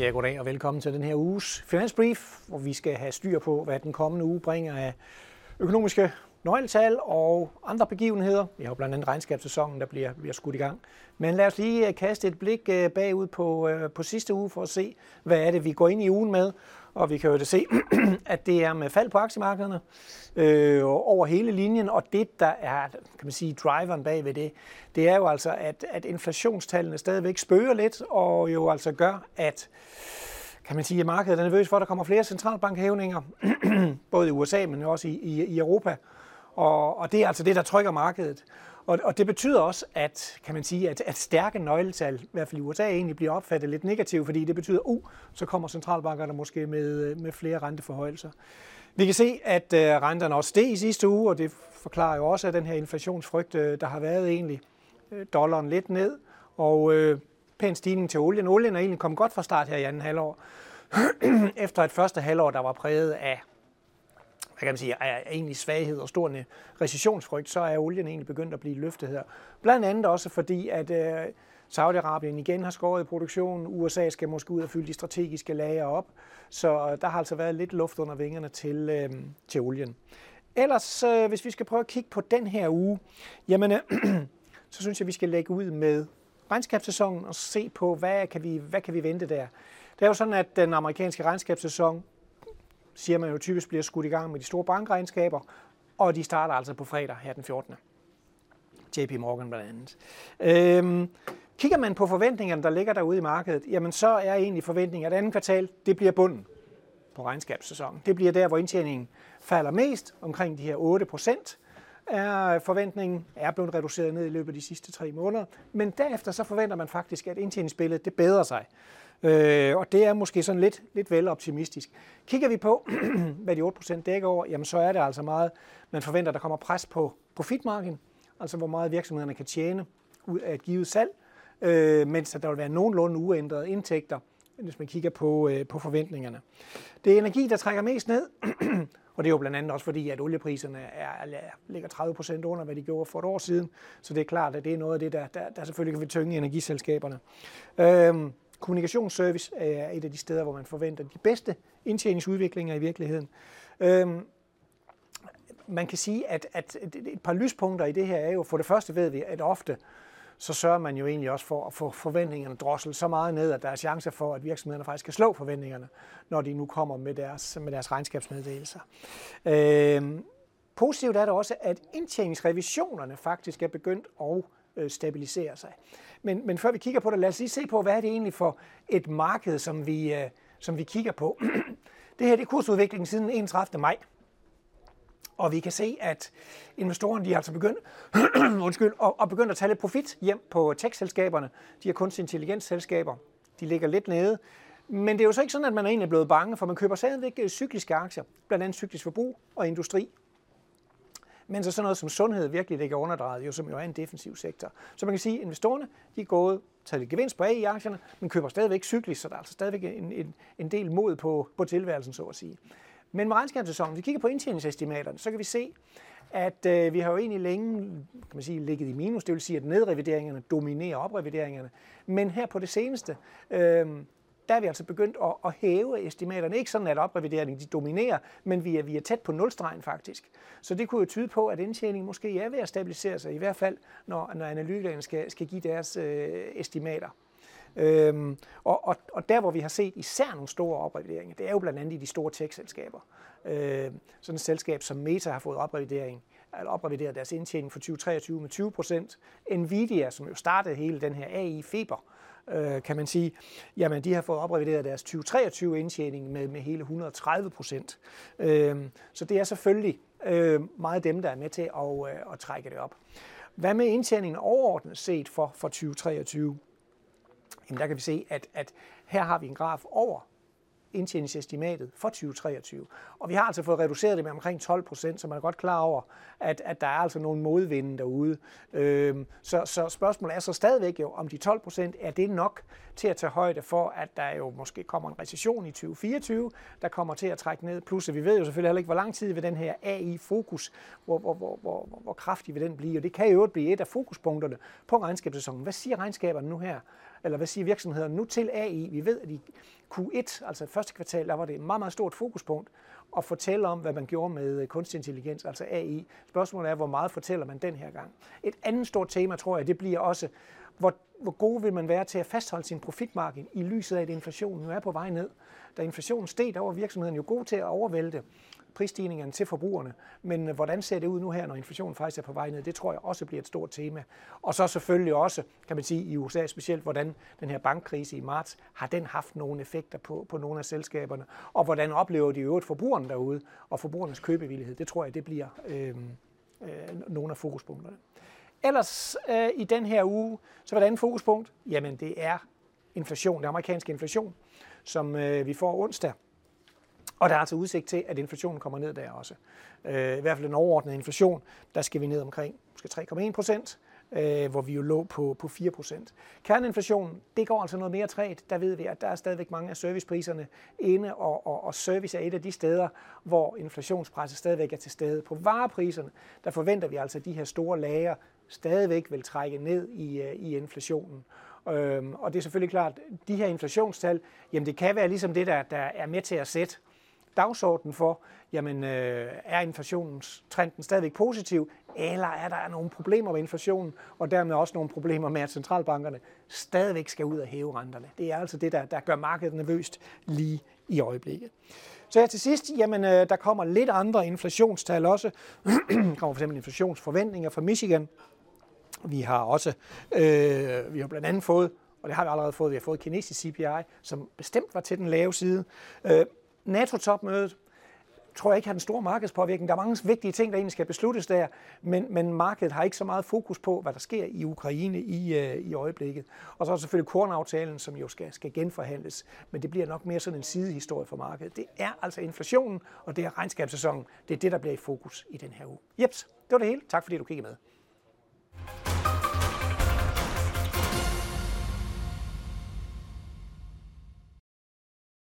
Ja, goddag og velkommen til den her uges Finansbrief, hvor vi skal have styr på, hvad den kommende uge bringer af økonomiske nøgletal og andre begivenheder. Vi har jo blandt andet regnskabssæsonen, der bliver, bliver skudt i gang. Men lad os lige øh, kaste et blik øh, bagud på, øh, på sidste uge for at se, hvad er det, vi går ind i ugen med. Og vi kan jo da se, at det er med fald på aktiemarkederne øh, over hele linjen, og det, der er kan man sige, driveren bag ved det, det er jo altså, at, at inflationstallene stadigvæk spøger lidt, og jo altså gør, at kan man sige, at markedet er nervøs for, at der kommer flere centralbankhævninger, både i USA, men også i, i, i Europa. Og, og det er altså det, der trykker markedet. Og, og det betyder også, at, kan man sige, at, at stærke nøgletal, i hvert fald i USA, egentlig bliver opfattet lidt negativt, fordi det betyder, uh, så kommer centralbankerne måske med, øh, med flere renteforhøjelser. Vi kan se, at uh, renterne også steg i sidste uge, og det forklarer jo også, at den her inflationsfrygt, uh, der har været egentlig, uh, dollaren lidt ned, og uh, pæn stigning til olien. Olien er egentlig kommet godt fra start her i anden halvår, efter et første halvår, der var præget af kan man sige, er egentlig svaghed og stor recessionsfrygt, så er olien egentlig begyndt at blive løftet her. Blandt andet også fordi, at øh, Saudi-Arabien igen har skåret i produktionen. USA skal måske ud og fylde de strategiske lager op. Så øh, der har altså været lidt luft under vingerne til, øh, til olien. Ellers, øh, hvis vi skal prøve at kigge på den her uge, jamen, øh, så synes jeg, vi skal lægge ud med regnskabssæsonen og se på, hvad kan vi, hvad kan vi vente der. Det er jo sådan, at den amerikanske regnskabssæson siger man jo typisk bliver skudt i gang med de store bankregnskaber, og de starter altså på fredag her den 14. JP Morgan blandt andet. Øhm, kigger man på forventningerne, der ligger derude i markedet, jamen så er egentlig forventningen, at andet kvartal, det bliver bunden på regnskabssæsonen. Det bliver der, hvor indtjeningen falder mest, omkring de her 8 procent er øh, forventningen er blevet reduceret ned i løbet af de sidste tre måneder. Men derefter så forventer man faktisk, at indtjeningsbilledet det bedrer sig. Øh, og det er måske sådan lidt, lidt vel optimistisk. Kigger vi på, hvad de 8% dækker over, jamen så er det altså meget, man forventer, der kommer pres på profitmargin, altså hvor meget virksomhederne kan tjene ud af et givet salg, øh, mens der vil være nogenlunde uændrede indtægter, hvis man kigger på, øh, på forventningerne. Det er energi, der trækker mest ned, og det er jo blandt andet også fordi, at oliepriserne er, ligger 30 procent under, hvad de gjorde for et år siden. Så det er klart, at det er noget af det, der, der, der selvfølgelig kan tynge energiselskaberne. Øhm, Kommunikationsservice øh, er et af de steder, hvor man forventer de bedste indtjeningsudviklinger i virkeligheden. Øhm, man kan sige, at, at et par lyspunkter i det her er jo, for det første ved vi, at ofte så sørger man jo egentlig også for at få forventningerne drosset så meget ned, at der er chancer for, at virksomhederne faktisk kan slå forventningerne, når de nu kommer med deres, med deres regnskabsmeddelelser. Øhm, positivt er det også, at indtjeningsrevisionerne faktisk er begyndt at øh, stabilisere sig. Men, men før vi kigger på det, lad os lige se på, hvad er det egentlig for et marked, som vi, øh, som vi kigger på. det her det er kursudviklingen siden 31. maj. Og vi kan se, at investorerne de er altså begyndt, undskyld, og, og begyndt at tage lidt profit hjem på tech-selskaberne. De her kunstig intelligensselskaber. De ligger lidt nede. Men det er jo så ikke sådan, at man er egentlig blevet bange, for man køber stadigvæk øh, cykliske aktier, blandt andet cyklisk forbrug og industri men så sådan noget som sundhed virkelig ligger underdrejet, jo, som jo er en defensiv sektor. Så man kan sige, at investorerne de er gået, taget lidt gevinst på A-aktierne, men køber stadigvæk cyklisk, så der er altså stadigvæk en, en, en del mod på, på tilværelsen, så at sige. Men med regnskabssæsonen, vi kigger på indtjeningsestimaterne, så kan vi se, at øh, vi har jo egentlig længe kan man sige, ligget i minus, det vil sige, at nedrevideringerne dominerer oprevideringerne. Men her på det seneste, øh, der er vi altså begyndt at, at hæve estimaterne. Ikke sådan, at oprevideringen de dominerer, men vi er, vi er tæt på nulstregen faktisk. Så det kunne jo tyde på, at indtjeningen måske er ved at stabilisere sig, i hvert fald når, når analytikerne skal, skal give deres øh, estimater. Øhm, og, og, og der, hvor vi har set især nogle store oprevideringer, det er jo blandt andet i de store tech-selskaber. Øh, sådan et selskab som Meta har fået oprevidering, eller oprevideret deres indtjening for 2023 med 20 procent. Nvidia, som jo startede hele den her AI-feber, øh, kan man sige, jamen de har fået oprevideret deres 2023 indtjening med, med hele 130 procent. Øh, så det er selvfølgelig øh, meget dem, der er med til at, øh, at trække det op. Hvad med indtjeningen overordnet set for, for 2023? Jamen der kan vi se, at, at her har vi en graf over indtjeningsestimatet for 2023. Og vi har altså fået reduceret det med omkring 12 procent, så man er godt klar over, at, at der er altså nogle modvinde derude. Øhm, så, så spørgsmålet er så stadigvæk jo, om de 12 procent, er det nok til at tage højde for, at der jo måske kommer en recession i 2024, der kommer til at trække ned. Plus, at vi ved jo selvfølgelig heller ikke, hvor lang tid vil den her AI-fokus, hvor, hvor, hvor, hvor, hvor kraftig vil den blive. Og det kan jo blive et af fokuspunkterne på regnskabssæsonen. Hvad siger regnskaberne nu her? Eller hvad siger virksomhederne nu til AI? Vi ved, at i Q1, altså første kvartal, der var det et meget, meget stort fokuspunkt at fortælle om, hvad man gjorde med øh, kunstig intelligens, altså AI. Spørgsmålet er, hvor meget fortæller man den her gang. Et andet stort tema, tror jeg, det bliver også, hvor, hvor gode vil man være til at fastholde sin profitmargin i lyset af, at inflationen nu er på vej ned. Da inflationen steg, der var virksomheden jo god til at overvælte prisstigningerne til forbrugerne. Men øh, hvordan ser det ud nu her, når inflationen faktisk er på vej ned? Det tror jeg også bliver et stort tema. Og så selvfølgelig også, kan man sige, i USA specielt, hvordan den her bankkrise i marts, har den haft nogle effekter på, på nogle af selskaberne? Og hvordan oplever de øvrigt forbrugerne derude, og forbrugernes købevillighed? Det tror jeg, det bliver øhm, øh, øh, nogle af fokuspunkterne. Ellers øh, i den her uge, så var der andet fokuspunkt, jamen det er inflation, det amerikanske inflation, som øh, vi får onsdag. Og der er altså udsigt til, at inflationen kommer ned der også. Øh, I hvert fald den overordnede inflation, der skal vi ned omkring måske 3,1 procent, øh, hvor vi jo lå på, på 4%. Kerneinflation, det går altså noget mere træt. Der ved vi, at der er stadigvæk mange af servicepriserne inde, og, og, og service er et af de steder, hvor inflationspresset stadigvæk er til stede. På varepriserne, der forventer vi altså, at de her store lager stadigvæk vil trække ned i, øh, i inflationen. Øhm, og det er selvfølgelig klart, at de her inflationstal, jamen det kan være ligesom det, der, der er med til at sætte dagsordenen for, jamen øh, er inflationstrenden stadigvæk positiv, eller er der nogle problemer med inflationen, og dermed også nogle problemer med, at centralbankerne stadigvæk skal ud og hæve renterne. Det er altså det, der, der gør markedet nervøst lige i øjeblikket. Så her til sidst, jamen, øh, der kommer lidt andre inflationstal også. der kommer for eksempel inflationsforventninger fra Michigan. Vi har også, øh, vi har blandt andet fået, og det har vi allerede fået, vi har fået kinesisk CPI, som bestemt var til den lave side. Øh, NATO-topmødet tror jeg ikke har den store markedspåvirkning. Der er mange vigtige ting, der egentlig skal besluttes der, men, men markedet har ikke så meget fokus på, hvad der sker i Ukraine i, øh, i øjeblikket. Og så er der selvfølgelig kornaftalen, som jo skal, skal genforhandles, men det bliver nok mere sådan en sidehistorie for markedet. Det er altså inflationen, og det er regnskabssæsonen. Det er det, der bliver i fokus i den her uge. Jeps, det var det hele. Tak fordi du kiggede med.